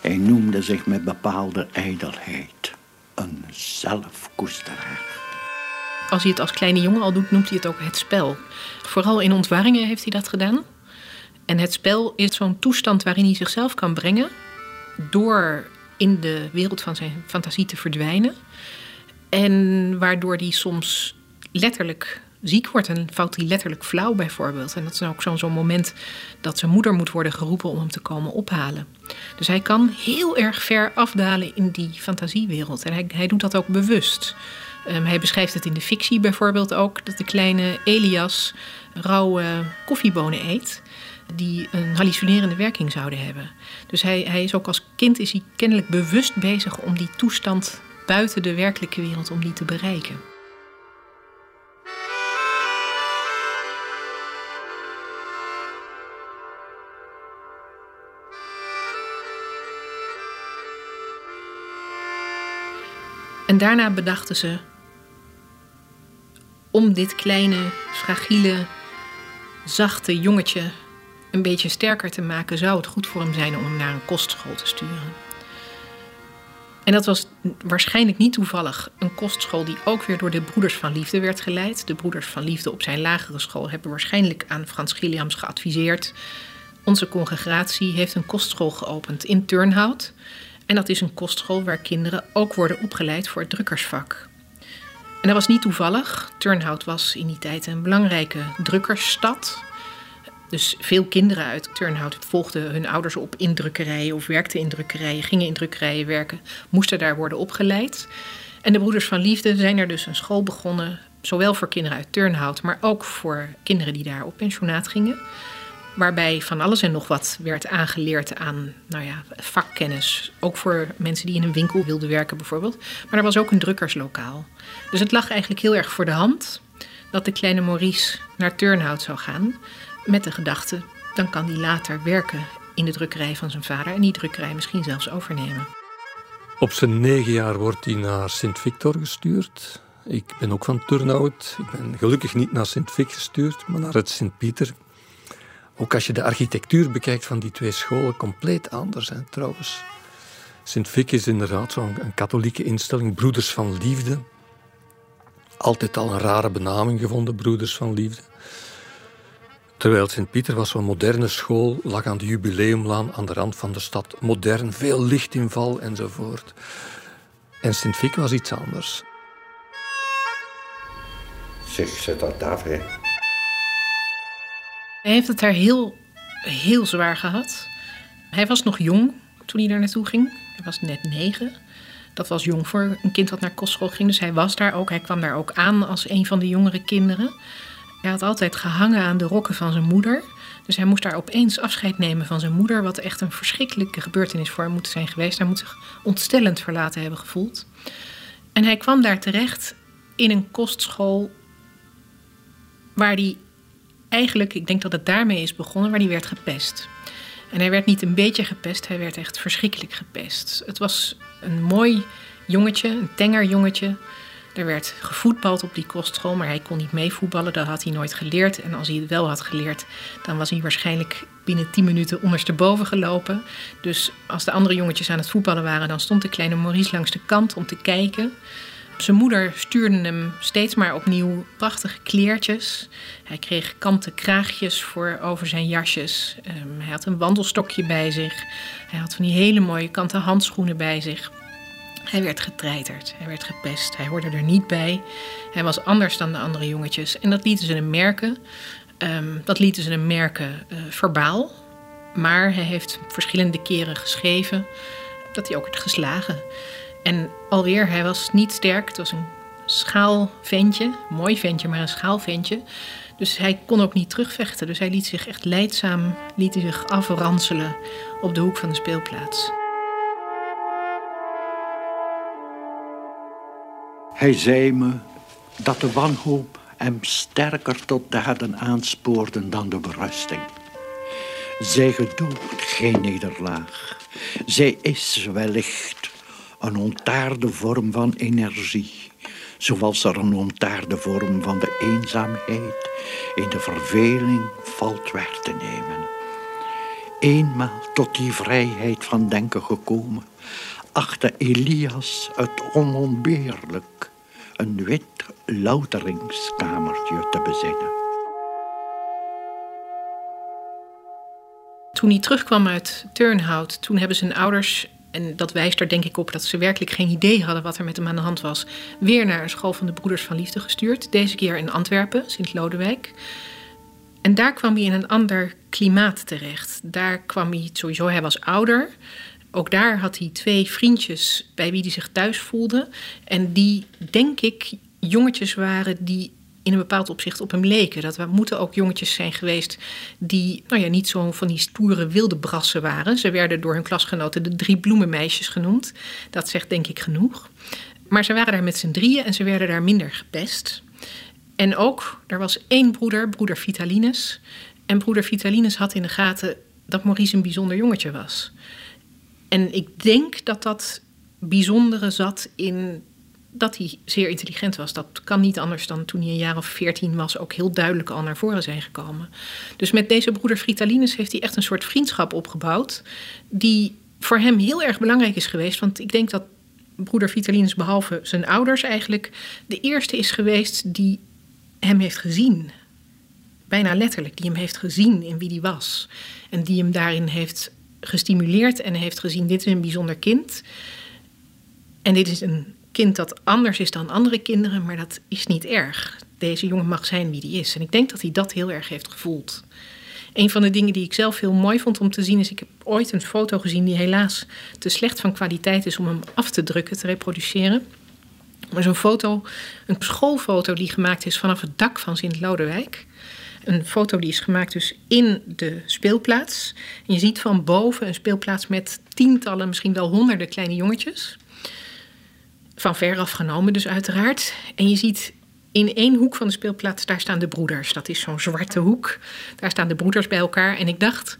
Hij noemde zich met bepaalde ijdelheid een zelfkoesteraar. Als hij het als kleine jongen al doet, noemt hij het ook het spel. Vooral in ontwaringen heeft hij dat gedaan. En het spel is zo'n toestand waarin hij zichzelf kan brengen door in de wereld van zijn fantasie te verdwijnen. En waardoor hij soms letterlijk ziek wordt en valt hij letterlijk flauw bijvoorbeeld. En dat is ook zo'n moment dat zijn moeder moet worden geroepen om hem te komen ophalen. Dus hij kan heel erg ver afdalen in die fantasiewereld. En hij, hij doet dat ook bewust. Um, hij beschrijft het in de fictie bijvoorbeeld ook, dat de kleine Elias rauwe koffiebonen eet die een hallucinerende werking zouden hebben. Dus hij, hij is ook als kind is hij kennelijk bewust bezig om die toestand buiten de werkelijke wereld om die te bereiken. En daarna bedachten ze om dit kleine, fragiele, zachte jongetje een beetje sterker te maken, zou het goed voor hem zijn om hem naar een kostschool te sturen. En dat was waarschijnlijk niet toevallig een kostschool die ook weer door de Broeders van Liefde werd geleid. De Broeders van Liefde op zijn lagere school hebben waarschijnlijk aan Frans Gilliams geadviseerd. Onze congregatie heeft een kostschool geopend in Turnhout. En dat is een kostschool waar kinderen ook worden opgeleid voor het drukkersvak. En dat was niet toevallig. Turnhout was in die tijd een belangrijke drukkersstad. Dus veel kinderen uit Turnhout volgden hun ouders op in drukkerijen of werkten in drukkerijen, gingen in drukkerijen werken, moesten daar worden opgeleid. En de Broeders van Liefde zijn er dus een school begonnen, zowel voor kinderen uit Turnhout, maar ook voor kinderen die daar op pensionaat gingen waarbij van alles en nog wat werd aangeleerd aan nou ja, vakkennis. Ook voor mensen die in een winkel wilden werken bijvoorbeeld. Maar er was ook een drukkerslokaal. Dus het lag eigenlijk heel erg voor de hand dat de kleine Maurice naar Turnhout zou gaan. Met de gedachte, dan kan hij later werken in de drukkerij van zijn vader en die drukkerij misschien zelfs overnemen. Op zijn negen jaar wordt hij naar Sint-Victor gestuurd. Ik ben ook van Turnhout. Ik ben gelukkig niet naar Sint-Vic gestuurd, maar naar het Sint-Pieter ook als je de architectuur bekijkt van die twee scholen, compleet anders zijn trouwens. Sint-Vic is inderdaad zo'n katholieke instelling, Broeders van Liefde. Altijd al een rare benaming gevonden, Broeders van Liefde. Terwijl Sint-Pieter was zo'n moderne school, lag aan de Jubileumlaan aan de rand van de stad. Modern, veel lichtinval enzovoort. En Sint-Vic was iets anders. Zeg, zet dat af, hè. Hij heeft het daar heel, heel zwaar gehad. Hij was nog jong toen hij daar naartoe ging. Hij was net negen. Dat was jong voor een kind dat naar kostschool ging. Dus hij was daar ook. Hij kwam daar ook aan als een van de jongere kinderen. Hij had altijd gehangen aan de rokken van zijn moeder. Dus hij moest daar opeens afscheid nemen van zijn moeder. Wat echt een verschrikkelijke gebeurtenis voor hem moet zijn geweest. Hij moet zich ontstellend verlaten hebben gevoeld. En hij kwam daar terecht in een kostschool waar hij eigenlijk, ik denk dat het daarmee is begonnen, waar hij werd gepest. En hij werd niet een beetje gepest, hij werd echt verschrikkelijk gepest. Het was een mooi jongetje, een tenger jongetje. Er werd gevoetbald op die kostschool, maar hij kon niet meevoetballen. Dat had hij nooit geleerd. En als hij het wel had geleerd, dan was hij waarschijnlijk binnen 10 minuten ondersteboven gelopen. Dus als de andere jongetjes aan het voetballen waren, dan stond de kleine Maurice langs de kant om te kijken. Zijn moeder stuurde hem steeds maar opnieuw prachtige kleertjes. Hij kreeg kanten kraagjes voor over zijn jasjes. Ehm, hij had een wandelstokje bij zich. Hij had van die hele mooie kanten handschoenen bij zich. Hij werd getreiterd, hij werd gepest, hij hoorde er niet bij. Hij was anders dan de andere jongetjes. En dat lieten ze hem merken. Ehm, dat lieten ze hem merken uh, verbaal. Maar hij heeft verschillende keren geschreven dat hij ook werd geslagen. En alweer, hij was niet sterk. Het was een schaalventje. Mooi ventje, maar een schaalventje. Dus hij kon ook niet terugvechten. Dus hij liet zich echt leidzaam liet hij zich afranselen op de hoek van de speelplaats. Hij zei me dat de wanhoop hem sterker tot daden aanspoorde dan de berusting. Zij gedoogt geen nederlaag. Zij is wellicht een ontaarde vorm van energie, zoals er een ontaarde vorm van de eenzaamheid in de verveling valt weg te nemen. Eenmaal tot die vrijheid van denken gekomen, achtte Elias het onontbeerlijk een wit louteringskamertje te bezinnen. Toen hij terugkwam uit Turnhout, toen hebben zijn ouders en dat wijst er denk ik op dat ze werkelijk geen idee hadden wat er met hem aan de hand was. Weer naar een school van de Broeders van Liefde gestuurd. Deze keer in Antwerpen, Sint-Lodewijk. En daar kwam hij in een ander klimaat terecht. Daar kwam hij sowieso, hij was ouder. Ook daar had hij twee vriendjes bij wie hij zich thuis voelde. En die, denk ik, jongetjes waren die in een bepaald opzicht op hem leken. Dat we moeten ook jongetjes zijn geweest die nou ja, niet zo van die stoere wilde brassen waren. Ze werden door hun klasgenoten de drie bloemenmeisjes genoemd. Dat zegt denk ik genoeg. Maar ze waren daar met z'n drieën en ze werden daar minder gepest. En ook, er was één broeder, broeder Vitalinus. En broeder Vitalinus had in de gaten dat Maurice een bijzonder jongetje was. En ik denk dat dat bijzondere zat in dat hij zeer intelligent was. Dat kan niet anders dan toen hij een jaar of veertien was ook heel duidelijk al naar voren zijn gekomen. Dus met deze broeder Fritalinus heeft hij echt een soort vriendschap opgebouwd. Die voor hem heel erg belangrijk is geweest. Want ik denk dat broeder Vitalinus, behalve zijn ouders eigenlijk, de eerste is geweest die hem heeft gezien. Bijna letterlijk, die hem heeft gezien in wie hij was. En die hem daarin heeft gestimuleerd en heeft gezien: dit is een bijzonder kind. En dit is een kind dat anders is dan andere kinderen, maar dat is niet erg. Deze jongen mag zijn wie hij is. En ik denk dat hij dat heel erg heeft gevoeld. Een van de dingen die ik zelf heel mooi vond om te zien is: ik heb ooit een foto gezien die helaas te slecht van kwaliteit is om hem af te drukken, te reproduceren. Maar zo'n foto, een schoolfoto die gemaakt is vanaf het dak van Sint-Lodewijk. Een foto die is gemaakt dus in de speelplaats. En je ziet van boven een speelplaats met tientallen, misschien wel honderden kleine jongetjes. Van ver afgenomen dus uiteraard. En je ziet in één hoek van de speelplaats, daar staan de broeders. Dat is zo'n zwarte hoek. Daar staan de broeders bij elkaar. En ik dacht,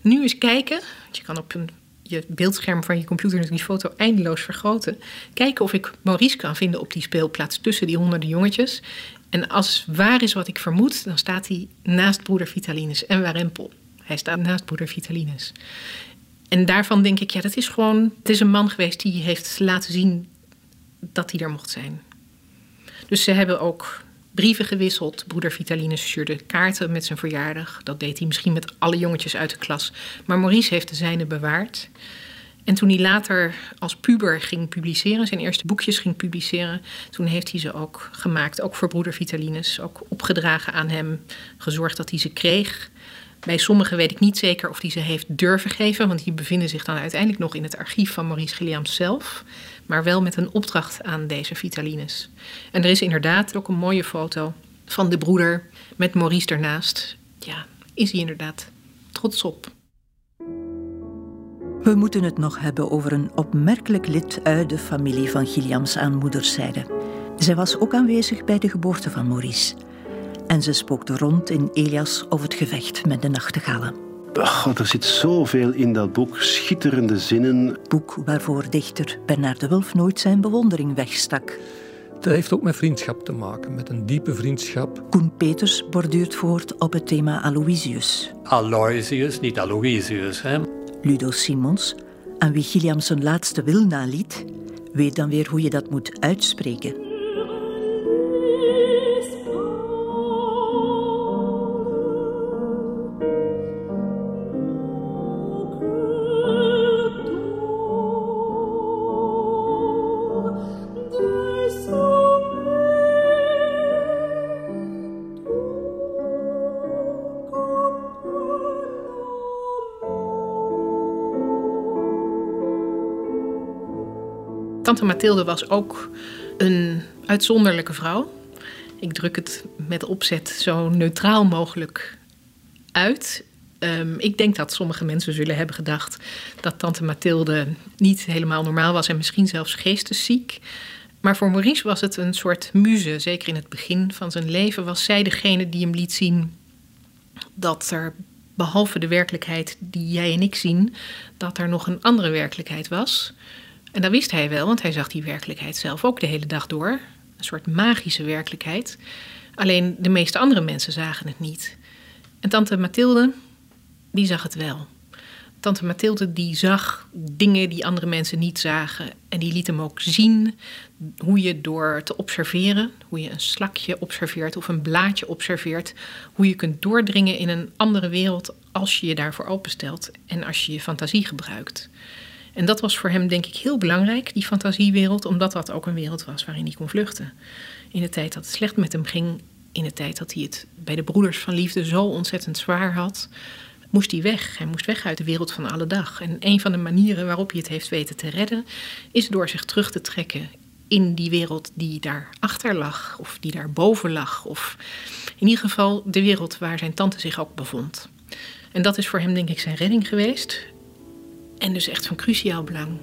nu eens kijken. Je kan op je beeldscherm van je computer die foto eindeloos vergroten. Kijken of ik Maurice kan vinden op die speelplaats tussen die honderden jongetjes. En als waar is wat ik vermoed, dan staat hij naast broeder Vitalinus en Warempel. Hij staat naast broeder Vitalinus. En daarvan denk ik, ja, dat is gewoon. Het is een man geweest die heeft laten zien dat hij er mocht zijn. Dus ze hebben ook brieven gewisseld. Broeder Vitalinus stuurde kaarten met zijn verjaardag. Dat deed hij misschien met alle jongetjes uit de klas. Maar Maurice heeft de zijne bewaard. En toen hij later als puber ging publiceren, zijn eerste boekjes ging publiceren, toen heeft hij ze ook gemaakt, ook voor broeder Vitalinus, ook opgedragen aan hem, gezorgd dat hij ze kreeg. Bij sommigen weet ik niet zeker of hij ze heeft durven geven, want die bevinden zich dan uiteindelijk nog in het archief van Maurice Gilliams zelf, maar wel met een opdracht aan deze Vitalines. En er is inderdaad ook een mooie foto van de broeder met Maurice ernaast. Ja, is hij inderdaad trots op. We moeten het nog hebben over een opmerkelijk lid uit de familie van Gilliams aan moederszijde. Zij was ook aanwezig bij de geboorte van Maurice. En ze spookte rond in Elias of het gevecht met de nachtegalen. God, er zit zoveel in dat boek, schitterende zinnen. Boek waarvoor dichter Bernard de Wulf nooit zijn bewondering wegstak. Dat heeft ook met vriendschap te maken, met een diepe vriendschap. Koen Peters borduurt voort op het thema Aloysius. Aloysius, niet Aloysius, hè? Ludo Simons, aan wie Gilliam zijn laatste wil naliet, weet dan weer hoe je dat moet uitspreken. Tante Mathilde was ook een uitzonderlijke vrouw. Ik druk het met opzet zo neutraal mogelijk uit. Um, ik denk dat sommige mensen zullen hebben gedacht dat tante Mathilde niet helemaal normaal was en misschien zelfs geestesziek. Maar voor Maurice was het een soort muze. Zeker in het begin van zijn leven was zij degene die hem liet zien dat er behalve de werkelijkheid die jij en ik zien, dat er nog een andere werkelijkheid was. En dat wist hij wel, want hij zag die werkelijkheid zelf ook de hele dag door. Een soort magische werkelijkheid. Alleen de meeste andere mensen zagen het niet. En tante Mathilde, die zag het wel. Tante Mathilde die zag dingen die andere mensen niet zagen. En die liet hem ook zien hoe je door te observeren, hoe je een slakje observeert of een blaadje observeert, hoe je kunt doordringen in een andere wereld als je je daarvoor openstelt en als je je fantasie gebruikt. En dat was voor hem denk ik heel belangrijk, die fantasiewereld, omdat dat ook een wereld was waarin hij kon vluchten. In de tijd dat het slecht met hem ging, in de tijd dat hij het bij de broeders van liefde zo ontzettend zwaar had, moest hij weg. Hij moest weg uit de wereld van alle dag. En een van de manieren waarop hij het heeft weten te redden, is door zich terug te trekken in die wereld die daar achter lag, of die daar boven lag, of in ieder geval de wereld waar zijn tante zich ook bevond. En dat is voor hem, denk ik, zijn redding geweest. En dus echt van cruciaal belang.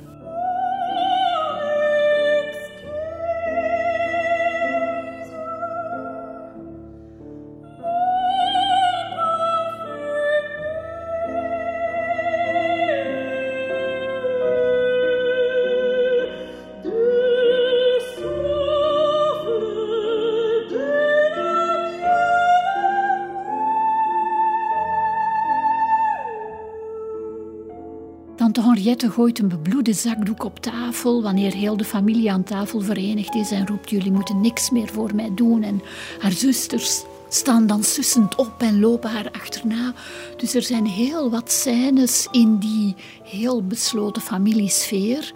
Gooit een bebloede zakdoek op tafel wanneer heel de familie aan tafel verenigd is en roept: Jullie moeten niks meer voor mij doen. En haar zusters staan dan sussend op en lopen haar achterna. Dus er zijn heel wat scènes in die heel besloten familiesfeer.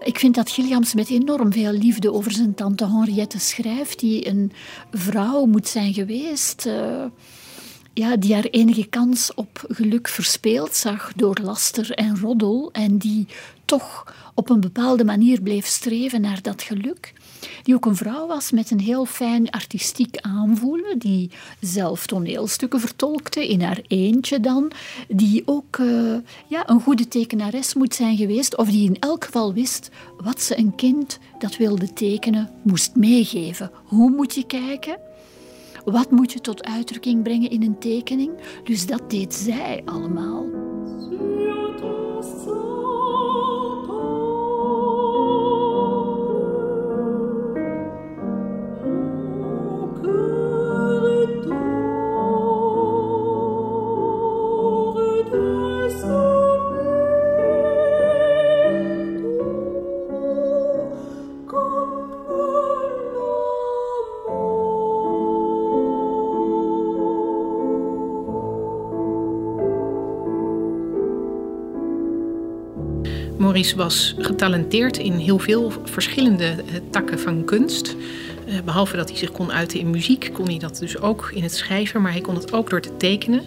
Ik vind dat Gilliams met enorm veel liefde over zijn tante Henriette schrijft, die een vrouw moet zijn geweest. Uh, ja, die haar enige kans op geluk verspeeld zag door laster en roddel en die toch op een bepaalde manier bleef streven naar dat geluk. Die ook een vrouw was met een heel fijn artistiek aanvoelen, die zelf toneelstukken vertolkte, in haar eentje dan, die ook uh, ja, een goede tekenares moet zijn geweest, of die in elk geval wist wat ze een kind dat wilde tekenen moest meegeven. Hoe moet je kijken? Wat moet je tot uitdrukking brengen in een tekening? Dus dat deed zij allemaal. Maurice was getalenteerd in heel veel verschillende eh, takken van kunst. Eh, behalve dat hij zich kon uiten in muziek, kon hij dat dus ook in het schrijven, maar hij kon het ook door te tekenen.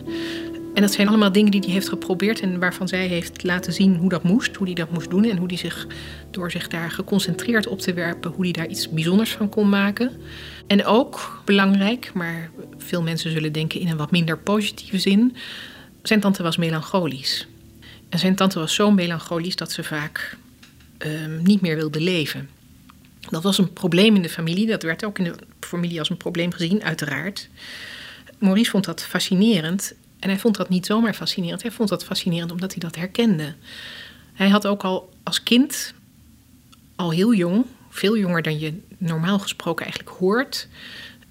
En dat zijn allemaal dingen die hij heeft geprobeerd en waarvan zij heeft laten zien hoe dat moest, hoe hij dat moest doen en hoe hij zich door zich daar geconcentreerd op te werpen, hoe hij daar iets bijzonders van kon maken. En ook belangrijk, maar veel mensen zullen denken in een wat minder positieve zin, zijn tante was melancholisch. En zijn tante was zo melancholisch dat ze vaak ehm, niet meer wilde leven. Dat was een probleem in de familie. Dat werd ook in de familie als een probleem gezien, uiteraard. Maurice vond dat fascinerend. En hij vond dat niet zomaar fascinerend. Hij vond dat fascinerend omdat hij dat herkende. Hij had ook al als kind, al heel jong, veel jonger dan je normaal gesproken eigenlijk hoort,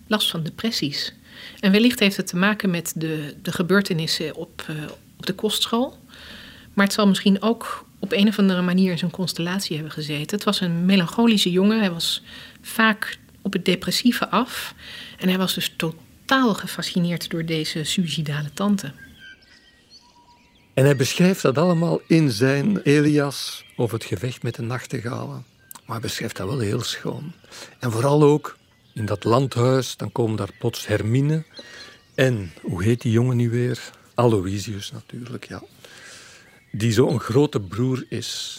last van depressies. En wellicht heeft het te maken met de, de gebeurtenissen op, uh, op de kostschool. Maar het zal misschien ook op een of andere manier in zijn constellatie hebben gezeten. Het was een melancholische jongen. Hij was vaak op het depressieve af. En hij was dus totaal gefascineerd door deze suicidale tante. En hij beschrijft dat allemaal in zijn Elias over het gevecht met de nachtegalen. Maar hij beschrijft dat wel heel schoon. En vooral ook in dat landhuis, dan komen daar plots Hermine en, hoe heet die jongen nu weer? Aloysius natuurlijk, ja die zo'n grote broer is.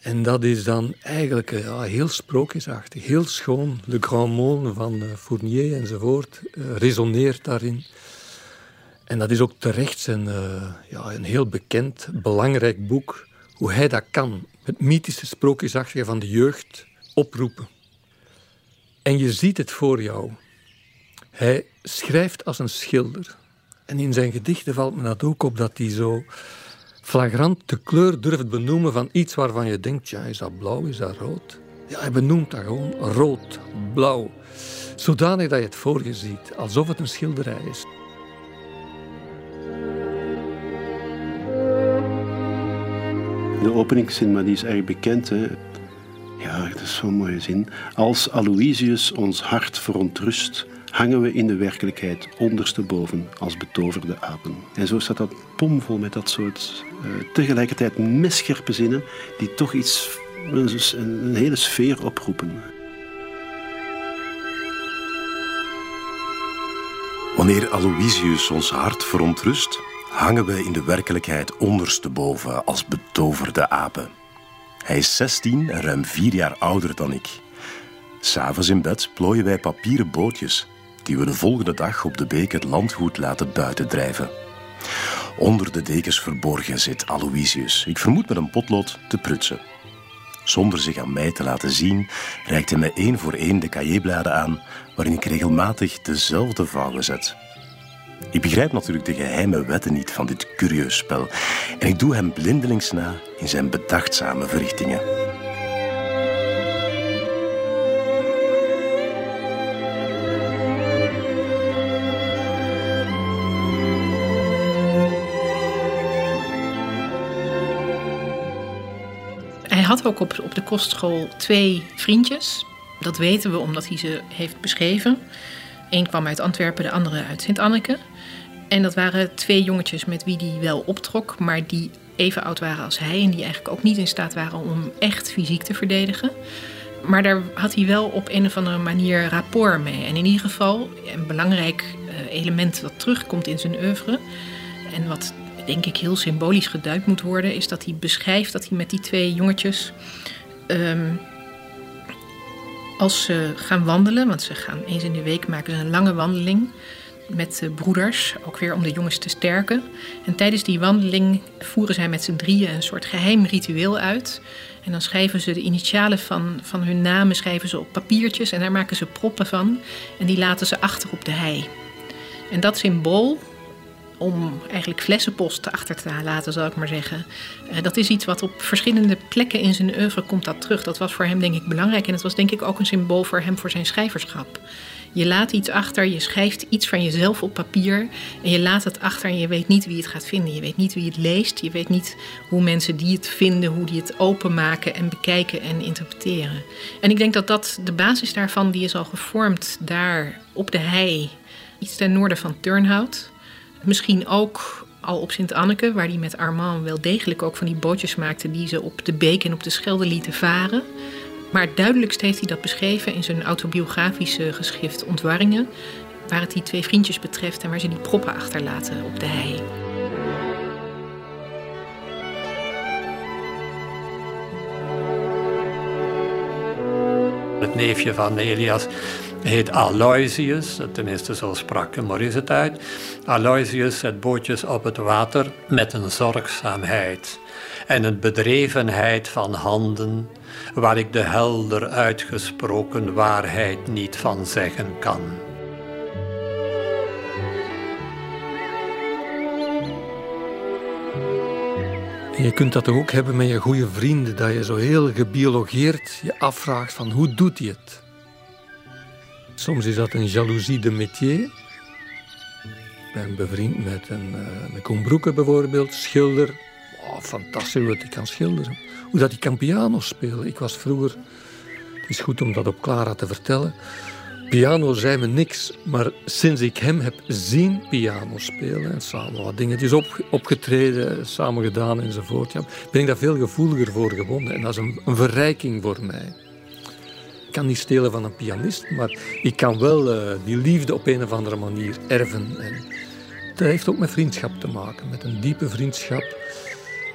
En dat is dan eigenlijk eh, ja, heel sprookjesachtig, heel schoon. Le Grand Monde van uh, Fournier enzovoort uh, resoneert daarin. En dat is ook terecht zijn, ja, een heel bekend, belangrijk boek. Hoe hij dat kan, het mythische sprookjesachtige van de jeugd, oproepen. En je ziet het voor jou. Hij schrijft als een schilder. En in zijn gedichten valt me dat ook op dat hij zo flagrant de kleur durft benoemen van iets waarvan je denkt, ja, is dat blauw, is dat rood? Ja, hij benoemt dat gewoon rood, blauw. Zodanig dat je het voor je ziet, alsof het een schilderij is. De openingszin, maar die is erg bekend. Hè? Ja, dat is zo'n mooie zin. Als Aloysius ons hart verontrust, hangen we in de werkelijkheid ondersteboven als betoverde apen. En zo staat dat pomvol met dat soort uh, tegelijkertijd messcherpe zinnen die toch iets, een, een hele sfeer oproepen. Wanneer Aloysius ons hart verontrust, hangen we in de werkelijkheid ondersteboven als betoverde apen. Hij is 16 en ruim vier jaar ouder dan ik. S'avonds in bed plooien wij papieren bootjes die we de volgende dag op de beek het landgoed laten buitendrijven. Onder de dekens verborgen zit Aloysius, ik vermoed met een potlood, te prutsen. Zonder zich aan mij te laten zien, reikt hij mij één voor één de cahiers aan waarin ik regelmatig dezelfde vouwen zet. Ik begrijp natuurlijk de geheime wetten niet van dit curieus spel en ik doe hem blindelings na in zijn bedachtzame verrichtingen. Op de kostschool twee vriendjes. Dat weten we omdat hij ze heeft beschreven. Eén kwam uit Antwerpen, de andere uit Sint-Anneke. En dat waren twee jongetjes met wie hij wel optrok, maar die even oud waren als hij en die eigenlijk ook niet in staat waren om echt fysiek te verdedigen. Maar daar had hij wel op een of andere manier rapport mee. En in ieder geval een belangrijk eh, element dat terugkomt in zijn oeuvre en wat denk ik heel symbolisch geduid moet worden, is dat hij beschrijft dat hij met die twee jongetjes. Ehm, als ze gaan wandelen, want ze gaan eens in de week maken ze een lange wandeling met de broeders, ook weer om de jongens te sterken. En tijdens die wandeling voeren zij met z'n drieën een soort geheim ritueel uit. En dan schrijven ze de initialen van, van hun namen schrijven ze op papiertjes en daar maken ze proppen van. En die laten ze achter op de hei. En dat symbool, om eigenlijk flessenpost achter te laten, zal ik maar zeggen. Uh, dat is iets wat op verschillende plekken in zijn oeuvre komt dat terug. Dat was voor hem denk ik belangrijk en het was denk ik ook een symbool voor hem voor zijn schrijverschap. Je laat iets achter, je schrijft iets van jezelf op papier en je laat het achter en je weet niet wie het gaat vinden. Je weet niet wie het leest, je weet niet hoe mensen die het vinden, hoe die het openmaken en bekijken en interpreteren. En ik denk dat dat de basis daarvan, die is al gevormd daar op de hei, iets ten noorden van Turnhout. Misschien ook al op Sint-Anneke, waar hij met Armand wel degelijk ook van die bootjes maakte die ze op de beek en op de Schelde lieten varen. Maar het duidelijkst heeft hij dat beschreven in zijn autobiografische geschrift Ontwarringen, waar het die twee vriendjes betreft en waar ze die proppen achterlaten op de hei. Het neefje van Elias, heet Aloysius, tenminste zo sprak Maurice het uit. Aloysius zet bootjes op het water met een zorgzaamheid en een bedrevenheid van handen waar ik de helder uitgesproken waarheid niet van zeggen kan. je kunt dat ook hebben met je goede vrienden, dat je zo heel gebiologeerd je afvraagt van hoe doet hij het? Soms is dat een jaloezie de métier. Ik ben bevriend met een uh, met Koen bijvoorbeeld, schilder. Oh, fantastisch hoe hij kan schilderen. Hoe dat hij kan piano spelen. Ik was vroeger, het is goed om dat op Clara te vertellen, Piano zei me niks, maar sinds ik hem heb zien piano spelen en samen wat dingetjes op, opgetreden, samen gedaan enzovoort, ja, ben ik daar veel gevoeliger voor gewonnen. En dat is een, een verrijking voor mij. Kan niet stelen van een pianist, maar ik kan wel uh, die liefde op een of andere manier erven. En dat heeft ook met vriendschap te maken, met een diepe vriendschap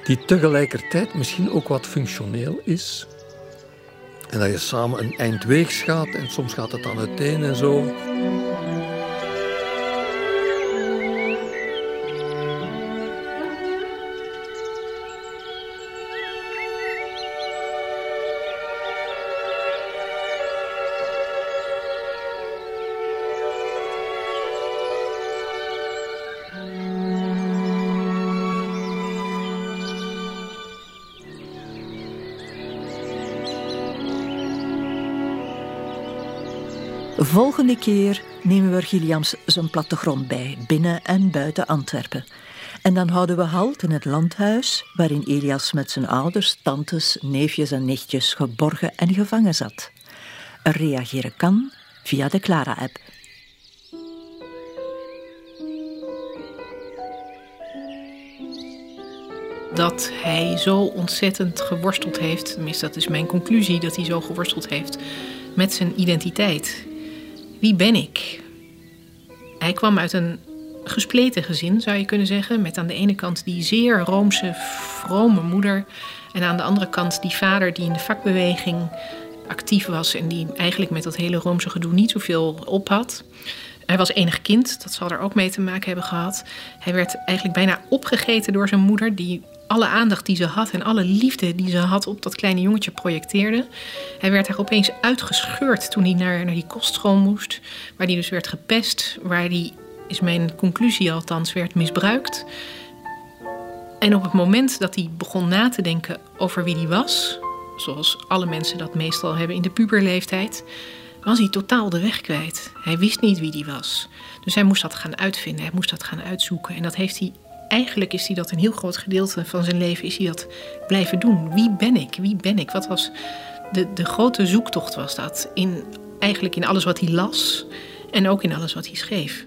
die tegelijkertijd misschien ook wat functioneel is. En dat je samen een eind weegs gaat en soms gaat het dan uiteen en zo. Volgende keer nemen we Gilliams zijn plattegrond bij, binnen en buiten Antwerpen. En dan houden we halt in het landhuis waarin Elias met zijn ouders, tantes, neefjes en nichtjes geborgen en gevangen zat. Er reageren kan via de Clara-app. Dat hij zo ontzettend geworsteld heeft, tenminste dat is mijn conclusie, dat hij zo geworsteld heeft met zijn identiteit wie ben ik? Hij kwam uit een gespleten gezin, zou je kunnen zeggen. Met aan de ene kant die zeer roomse, vrome moeder. En aan de andere kant die vader die in de vakbeweging actief was. En die eigenlijk met dat hele roomse gedoe niet zoveel op had. Hij was enig kind, dat zal er ook mee te maken hebben gehad. Hij werd eigenlijk bijna opgegeten door zijn moeder, die alle aandacht die ze had en alle liefde die ze had op dat kleine jongetje projecteerde. Hij werd daar opeens uitgescheurd toen hij naar, naar die kostschool moest, waar hij dus werd gepest, waar hij, is mijn conclusie althans, werd misbruikt. En op het moment dat hij begon na te denken over wie hij was, zoals alle mensen dat meestal hebben in de puberleeftijd, was hij totaal de weg kwijt. Hij wist niet wie hij was. Dus hij moest dat gaan uitvinden, hij moest dat gaan uitzoeken. En dat heeft hij eigenlijk is hij dat een heel groot gedeelte van zijn leven is hij dat blijven doen. Wie ben ik? Wie ben ik? Wat was de, de grote zoektocht was dat in eigenlijk in alles wat hij las en ook in alles wat hij schreef.